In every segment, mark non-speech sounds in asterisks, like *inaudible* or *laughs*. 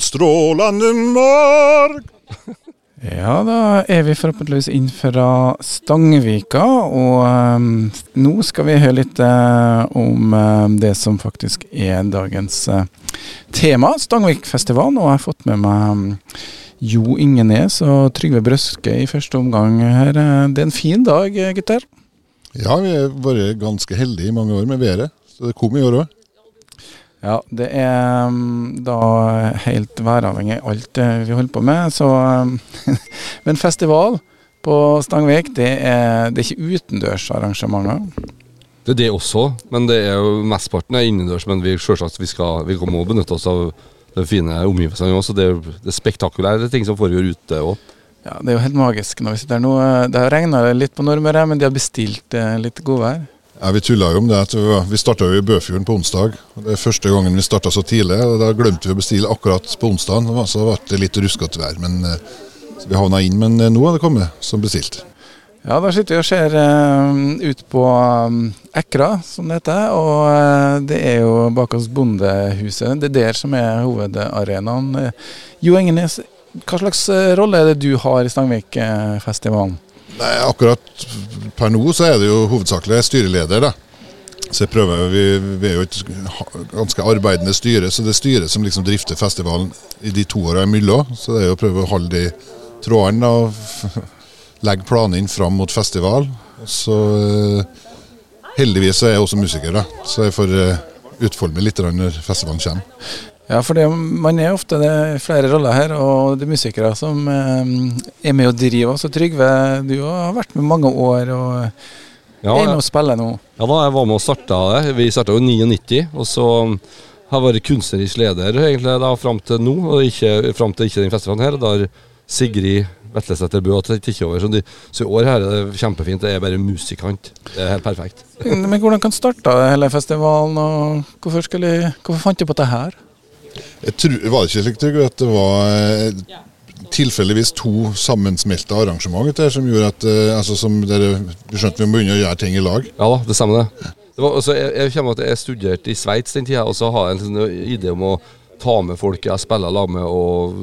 Strålende mark. *laughs* Ja, da er vi forhåpentligvis inn fra Stangvika, og um, nå skal vi høre litt uh, om uh, det som faktisk er dagens uh, tema, Stangvikfestivalen. Og jeg har fått med meg um, Jo Ingenes og Trygve Brøske i første omgang her. Det er en fin dag, gutter? Ja, vi har vært ganske heldige i mange år med været, så det kom i år òg. Ja, det er um, da helt væravhengig alt vi holder på med. Så, um, *laughs* men festival på Stangvik, det er, det er ikke utendørsarrangementer? Det er det også, men det er jo mesteparten er innendørs. Men vi selvsagt vi, skal, vi må benytte oss av de fine omgivelsene også. Det, det er spektakulære ting som foregår ute òg. Ja, det er jo helt magisk når vi sitter her nå. Det har regna litt på Nordmøre, men de har bestilt eh, litt godvær. Ja, Vi tulla jo om det. at Vi starta i Bøfjorden på onsdag. Det er første gangen vi starta så tidlig. og Da glemte vi å bestille akkurat på onsdag. Så ble det litt ruskete vær. men eh, Vi havna inn, men eh, nå har det kommet som bestilt. Ja, da sitter vi og ser uh, ut på um, Ekra, som det heter. Og uh, det er jo bak oss Bondehuset. Det er der som er hovedarenaen. Uh, jo Engenes, hva slags rolle er det du har i Stangvikfestivalen? Nei, Akkurat per nå så er det jo hovedsakelig styreleder, da. Så jeg prøver, vi, vi, er jo et ganske arbeidende styre, så det er styret som liksom drifter festivalen i de to åra imellom. Så det er jo å prøve å holde de trådene og legge planene fram mot festival. Så eh, heldigvis er jeg også musiker, da. så jeg får eh, utfolde meg litt når festivalen kommer. Ja, for det, man er ofte det er flere roller her, og det er musikere som eh, er med og driver. Så Trygve, du har vært med mange år og ja, er med og spiller nå. Ja da, jeg var med og starta det. Vi starta jo i 99, og så har jeg vært kunstnerisk leder egentlig da fram til nå, og ikke fram til ikke den festivalen her. Da har Sigrid Vetlesæter Bø tatt over. Så, de, så i år her er det kjempefint. Det er bare musikant. Det er helt perfekt. Men hvordan kan starte hele festivalen, og hvorfor, skulle, hvorfor fant du på det her? Jeg tror, var det ikke slik Trygve, at det var eh, tilfeldigvis to sammensmelta arrangementer som gjorde at eh, altså, som dere, skjønte vi må begynne å gjøre ting i lag? Ja da, det stemmer det. det var, altså, jeg, jeg kommer at jeg studerte i Sveits den tida, og så har jeg en sånn idé om å ta med folk jeg spiller lag med, og,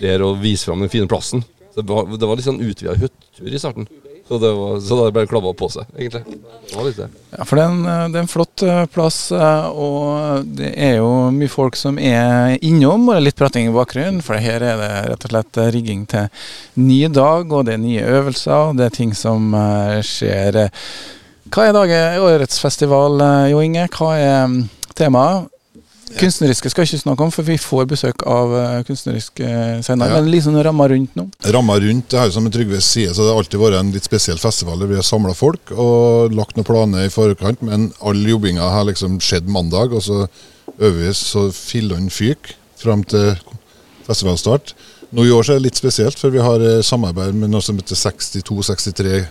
der, og vise fram den fine plassen. Det var, det var litt sånn utvida hyttetur i starten. Så det, var, så det bare klabba på seg, egentlig. Det var litt det. Ja, for det er, en, det er en flott eh, plass, eh, og det er jo mye folk som er innom, og det er litt prating i bakgrunnen. For her er det rett og slett rigging til ny dag, og det er nye øvelser, og det er ting som eh, skjer. Hva er dagen, årets festival, Jo Inge? Hva er mm, temaet? Kunstneriske skal jeg ikke snakke om, for vi får besøk av uh, kunstneriske uh, senere. Ja. Men liksom ramma rundt nå? Ramma rundt, det er jo som Trygve sier, så det har alltid vært en litt spesiell festival vi har samla folk og lagt noen planer i forkant. Men all jobbinga har liksom skjedd mandag, og så øver vi så fillene fyker fram til festivalstart. Nå i år så er det litt spesielt, for vi har uh, samarbeid med noe som heter 62-63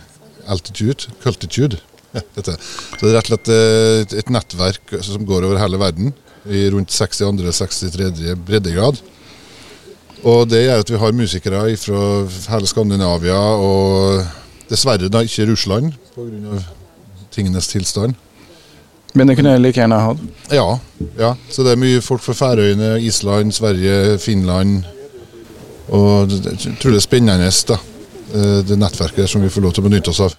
Altitude. Cultitude. *laughs* Dette. Så det er rett og slett et, et nettverk som går over hele verden i rundt 62.-63. breddegrad. Og Det gjør at vi har musikere fra hele Skandinavia, og dessverre da ikke Russland pga. tingenes tilstand. Men det kunne jeg like gjerne hatt? Ja, ja. Så det er mye folk fra Færøyene, Island, Sverige, Finland. Og jeg tror det er spennende, da. Eh, det nettverket som vi får lov til å benytte oss av.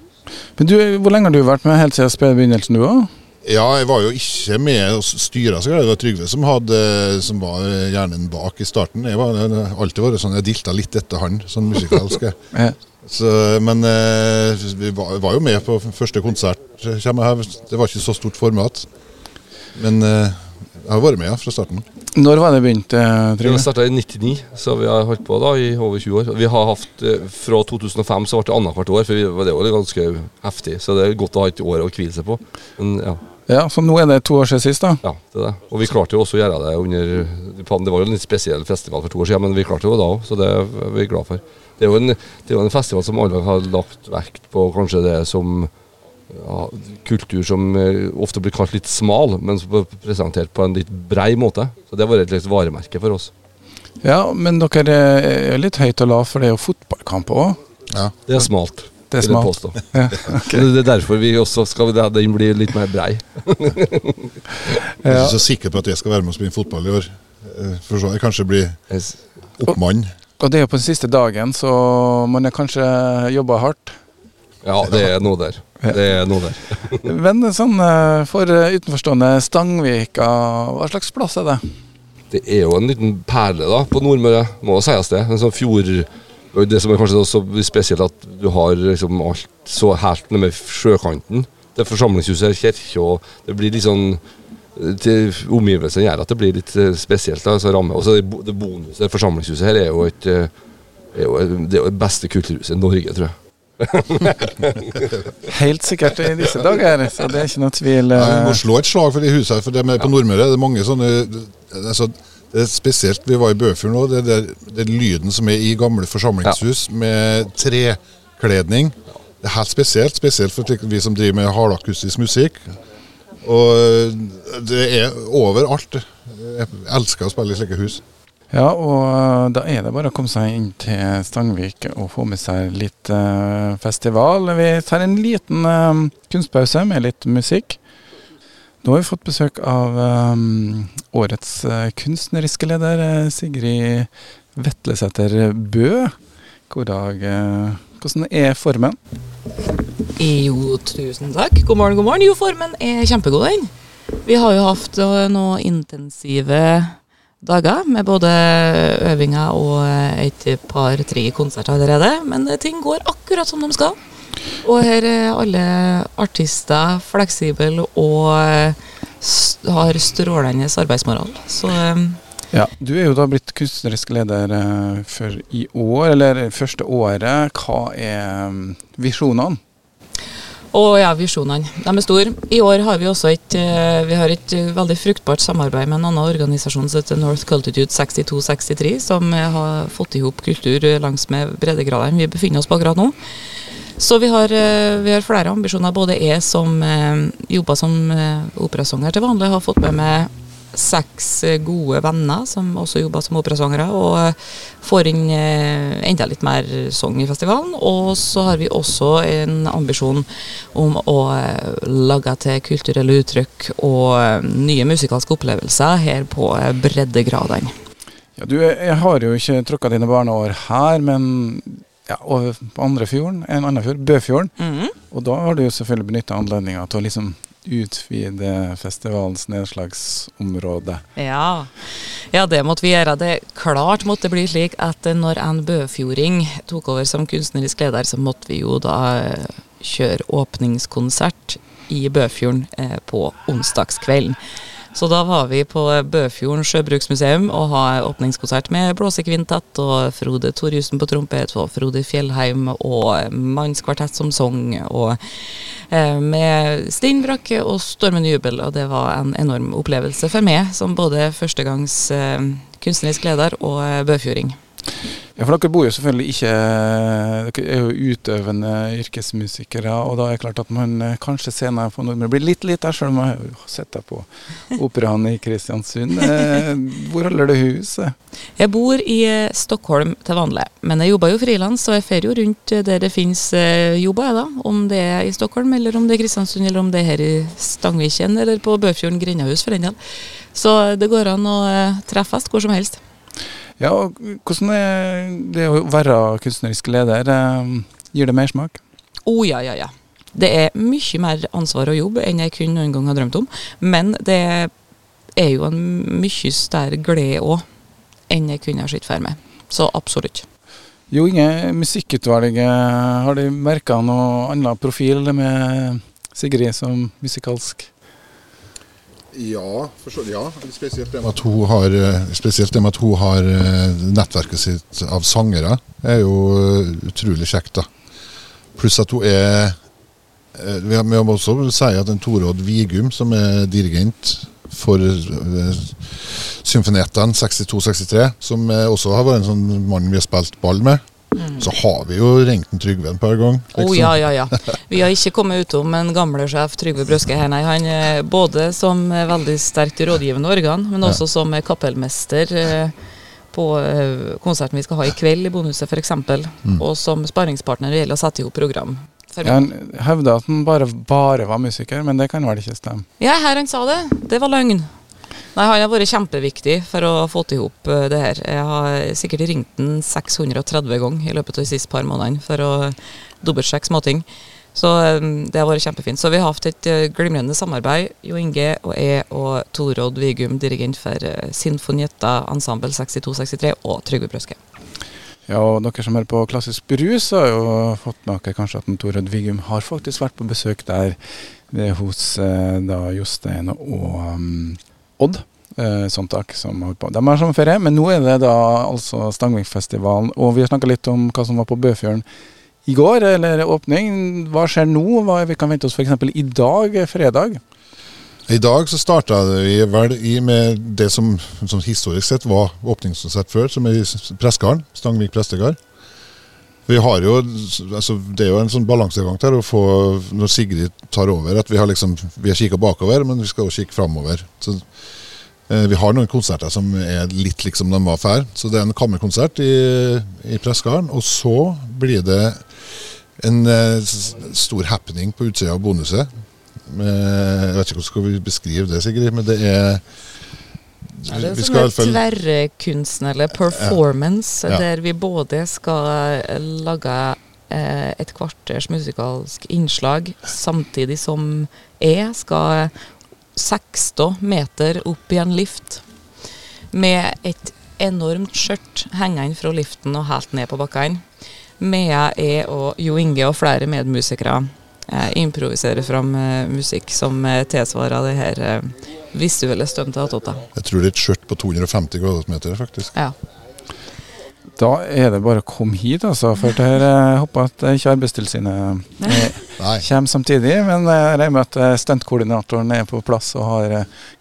Men du, Hvor lenge har du vært med helt siden spillbegynnelsen, du òg? Ja, jeg var jo ikke med og styra så greit. Det var Trygve som, hadde, som var hjernen bak i starten. Jeg var alltid vært sånn, jeg dilta litt etter han, sånn musikalsk. *laughs* så, men eh, vi var, var, jo med på første konsert. Det var ikke så stort format. Men eh, jeg har vært med ja, fra starten. Når var det begynt? Eh, Trygve? Vi starta i 99, så vi har holdt på da i over 20 år. Vi har hatt, eh, Fra 2005 så ble det annethvert år, for det var ganske heftig. Så det er godt å ha et år å hvile seg på. Men ja. Ja, Så nå er det to år siden sist, da? Ja, det er det. Og vi klarte jo også å gjøre det under Det var jo en litt spesiell festival for to år siden, men vi klarte det jo da òg, så det er vi glad for. Det er, jo en, det er jo en festival som alle har lagt vekt på kanskje det som ja, kultur som eh, ofte blir kalt litt smal, men som blir presentert på en litt brei måte. Så det har vært et varemerke for oss. Ja, men dere er litt høyt og lav, for det er jo fotballkamp òg? Ja. Det er smalt. Det er smalt. *laughs* Ja, okay. Det er derfor vi også skal den bli litt mer brei. *laughs* Jeg er ikke så sikker på at jeg skal være med og spille fotball i år. eh, for så jeg kanskje blir oppmann. Og det er jo på den siste dagen, så man har kanskje jobba hardt. Ja, det er noe der. Det er noe der. *laughs* Men sånn eh, for eh, utenforstående Stangvika, hva slags plass er det? Det er jo en liten perle da, på Nordmøre, må jo sies det. En sånn fjord og Det som er kanskje også spesielt, at du har liksom alt så helt nede med sjøkanten. Det er forsamlingshuset, kirke og Det blir litt sånn til Omgivelsene gjør at det blir litt eh, spesielt. da, så ramme. Og så det, bo- det bonuset, forsamlingshuset her, er jo et eh, er jo, det er jo det beste kulturhuset i Norge, tror jeg. *laughs* Helt sikkert i disse dager, så det er ikke noe tvil. Ja, vi må eh, slå et slag for de husene, for det med på Nordmøre det er mange sånne altså, det er Spesielt, vi var i Bøfjord nå, det er den lyden som er i gamle forsamlingshus med trekledning. Det er helt spesielt, spesielt for vi som driver med hardakustisk musikk. Og det er overalt. Jeg elsker å spille i slike hus. Ja, og eh, da er det bare å komme seg inn til Stangvik og få med seg litt eh, festival. Vi tar en liten eh, kunstpause med litt musikk. Nå har vi fått besøk av um, årets uh, kunstneriske leder, eh, Sigrid Vetlesæter Bø. God dag. Uh, hvordan er formen? Jo, tusen takk. God morgen, god morgen. Jo, formen er kjempegod, den. Vi har jo hatt noen intensive dager med både øvinger og et par-tre konserter allerede. Men ting går akkurat som de skal. Og her er alle artister fleksible og st har strålende arbeidsmoral. Så eh, Ja, Du er jo da blitt kunstnerisk leder eh, for i år, eller første året. Hva er mm, visjonene? Å ja, visjonene. De er store. I år har vi også et, eh, vi har et eh, veldig fruktbart samarbeid med en annen organisasjon som heter North Cultitude 6263, som eh, har fått i hop kultur langs med breddegradene vi befinner oss på akkurat nå. Så vi har, eh, vi har flere ambisjoner. Både jeg som eh, jobber som eh, operasanger til vanlig, har fått med meg seks gode venner som også jobber som operasangere, og får inn enda litt mer sang i festivalen. Og så har vi også en ambisjon om å lage til kulturelle uttrykk og nye musikalske opplevelser her på breddegradene. Ja, du, jeg har jo ikke tråkka dine barneår her, men ja, over på andre fjorden, en annen fjord, Bøfjorden. Mhm. Og da har du jo selvfølgelig benytta anledninga til å liksom utvide festivalens nedslagsområde. Ja. ja, det måtte vi gjøre. Det klart måtte bli slik at når en bøfjording tok over som kunstnerisk leder, så måtte vi jo da eh, kjøre åpningskonsert i Bøfjorden eh, på onsdagskvelden. Så da var vi på Bøfjorden sjøbruksmuseum og har åpningskonsert med blåsekvintett og Frode Torjussen på trompet og Frode Fjellheim og mannskvartett som sang. og eh, med steinbrakke og Stormen Jubel, og det var en enorm opplevelse for meg som både førstegangs eh, kunstnerisk leder og eh, bøfjording. Ja, for dere bor jo selvfølgelig ikke Dere er jo utøvende yrkesmusikere, og da er det klart at man eh, kanskje senere på Nordmøre blir litt lite, selv om jeg har sett deg på operaen i Kristiansund. *laughs* Eh, hvor holder du huset? Jeg bor i eh, Stockholm til vanlig, men jeg jobber jo frilans, og jeg fer jo rundt der det finnes jobber, jeg da. Om det er i Stockholm, eller om det er Kristiansund, eller om det er her i Stangviken, eller på Bøfjorden grendehus, for den del. Så det går an å treffes hvor som helst. Ja, og hvordan er det å være kunstnerisk leder? Eh, gir det mersmak? Å oh, ja, ja, ja. Det er mye mer ansvar og jobb enn jeg kunne noen gang ha drømt om. Men det er jo en mye større glede òg enn jeg kunne ha sett for meg. Så absolutt. Jo Inge, musikkutvalget, har de merka noe annen profil med Sigrid som musikalsk? Ja, så, ja. Spesielt det med at hun har, eh, at hun har eh, nettverket sitt av sangere, er jo eh, utrolig kjekt. da. Pluss at hun er Vi må også si at en Torodd Vigum, som er dirigent for eh, 62-63, som også har vært en sånn mann vi har spilt ball med, så har vi jo ringt en Trygve en par ganger. Å Oh, ja, ja, ja. *laughs* Vi har ikke kommet utom en gamle sjef, Trygve Brøske her, nei. Han er både som eh, veldig sterkt rådgivende organ, men også som eh, kapellmester eh, på eh, konserten vi skal ha i kveld i Bonhuset f.eks., Mm. og som sparringspartner når det gjelder å sette i hop program. Ja, han hevda at han bare, bare var musiker, men det kan vel ikke stemme? Ja, her han sa det. Det var løgn. Nei, Han har vært kjempeviktig for å få til ihop eh, det her. Jeg har sikkert ringt den 630 ganger i løpet av de siste par månedene for å dobbeltsjekke småting. Så eh, det har vært kjempefint. Så vi har hatt et eh, glimrende samarbeid, Jo Inge og jeg og Torodd Vigum, dirigent for Sinfonietta Ensemble 6263 og Trygve Brøske. Ja, og dere som hører på Klassisk brus, har jo fått med dere kanskje at Torodd Vigum har faktisk vært på besøk der hos da Jostein og um, Odd. Eh, Sontak, som har på. De har sommerferie, men nå er det da altså Stangvikfestivalen. Og vi har snakka litt om hva som var på Bøfjorden i går, eller åpning. Hva skjer nå? Hva vi kan vente oss f.eks. i dag, fredag? I dag så starta vi vel i med det som, som historisk sett var åpningskonsert før, som er i Pressgarden. Stangvik prestegard. Vi har jo, altså Det er jo en sånn balansegang til å få, når Sigrid tar over, at vi har liksom, vi har kikka bakover, men vi skal også kikke framover. Så, eh, vi har noen konserter som er litt liksom de var før. Så det er en kammerkonsert i, i Pressgarden. Og så blir det en eh, stor happening på utsida av bonuset. Jeg vet ikke hvordan skal vi beskrive det, Sigrid, men det er ja, det er en eller performance, ja. der vi både skal eh, lage eh, et kvarters musikalsk innslag, samtidig som jeg skal 60 meter opp i en lift med et enormt skjørt hengende fra liften og helt ned på bakken. Med jeg og Jo Inge og flere medmusikere eh, improviserer fram eh, musikk som eh, tilsvarer det her eh, visuelle stuntet attåt. Jeg tror det er et skjørt på 250 kvadratmeter, faktisk. Ja. Da er det bare å komme hit, altså. For jeg håper at ikke Arbeidstilsynet kommer samtidig. Men jeg regner med at stuntkoordinatoren er på plass og har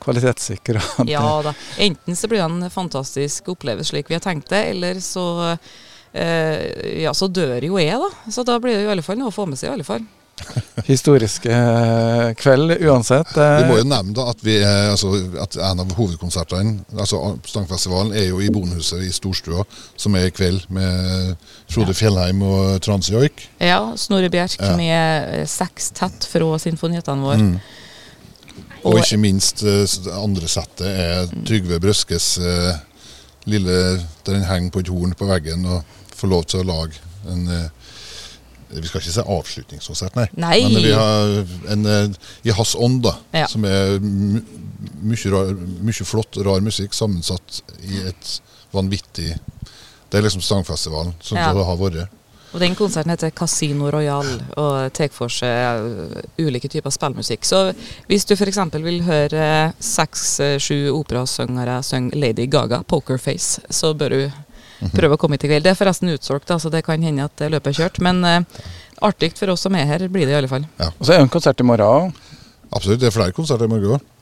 kvalitetssikra Ja da. Enten så blir det en fantastisk opplevelse slik vi har tenkt det, eller så, eh, ja, så dør jo jeg, da. Så da blir det i alle fall noe å få med seg, i alle fall. Historiske eh, kveld uansett. Vi må jo eh. nevne da at, vi er, altså, at en av hovedkonsertene, altså Stangfestivalen, er jo i Bonhuset i Storstua, som er i kveld med Frode ja. Fjellheim og Trans Joik. Ja, Snorre Bjerk ja. med seks tett fra sinfonietene våre. Mm. Og, og, ikke minst andre settet er Trygve Brøskes lille Der den henger på et horn på veggen og får lov til å lage en uh, vi skal ikke si avslutningskonsert, nei. nei. Men vi har en eh, i hans ånd, da. Ja. Som er mye, mye flott, rar musikk sammensatt i et vanvittig Det er liksom sangfestivalen som ja. det har vært. Og Den konserten heter Casino Royal og tar for seg eh, ulike typer spillmusikk. Så hvis du f.eks. vil høre seks-sju eh, operasangere synge Lady Gaga, Pokerface, så bør du prøve å komme hit i kveld. Det er forresten utsolgt, så det kan hende at løpet er kjørt. Men uh, artig for oss som er her, blir det i alle fall. Ja. Og så er det en konsert i morgen òg. Absolutt. Det er flere konserter i morgen òg.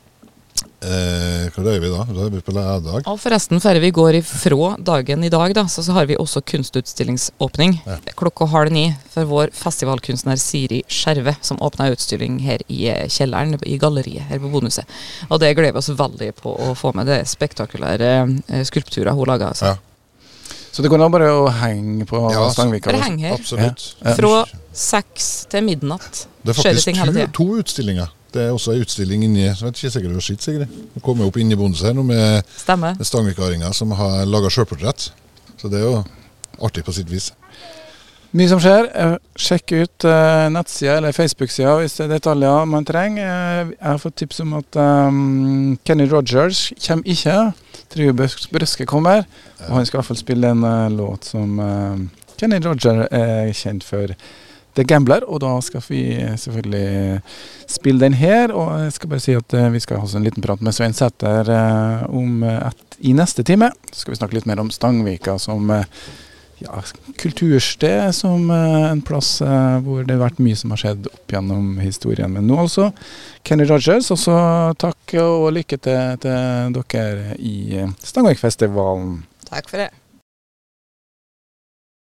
Eh, hva gjør vi da? Da er vi på lærdag. Og forresten, før vi går ifra dagen i dag, da, så, så har vi også kunstutstillingsåpning ja. klokka halv ni for vår festivalkunstner Siri Skjerve, som åpna utstilling her i eh, kjelleren i galleriet her på Bonuset. Og det gleder vi oss veldig på å få med. Det er spektakulære eh, skulpturer hun lager. Altså. Ja. Så det går an bare å henge på ja, Stangvika? Bare henger. Absolutt. Ja. Fra seks til midnatt. Det er faktisk to, to, utstillinger. Det er også en utstilling inni jeg vet ikke sikkert du har sett, Sigrid. Nå kommer opp inni Bondes her nå med, med stangvikaringer som har laga sjølportrett. Så det er jo artig på sitt vis. Mye som skjer. Eh, sjekk ut uh, nettsida eller Facebook-sida hvis det er detaljer man trenger. Uh, jeg har fått tips om at um, Kenny Rogers kommer ikke. Trygve Brøske kommer. Og han skal i hvert fall spille en uh, låt som Kenny Roger er kjent for. The Gambler, og da skal vi selvfølgelig spille den her. Og jeg skal bare si at vi skal ha en liten prat med Svein Sæther om et, i neste time. Så skal vi snakke litt mer om Stangvika som ja, kultursted som uh, en plass uh, hvor det har vært mye som har skjedd opp gjennom historien. Men nå altså Kenny Rogers, også takk og lykke til til dere i uh, Stangvikfestivalen. Takk for det.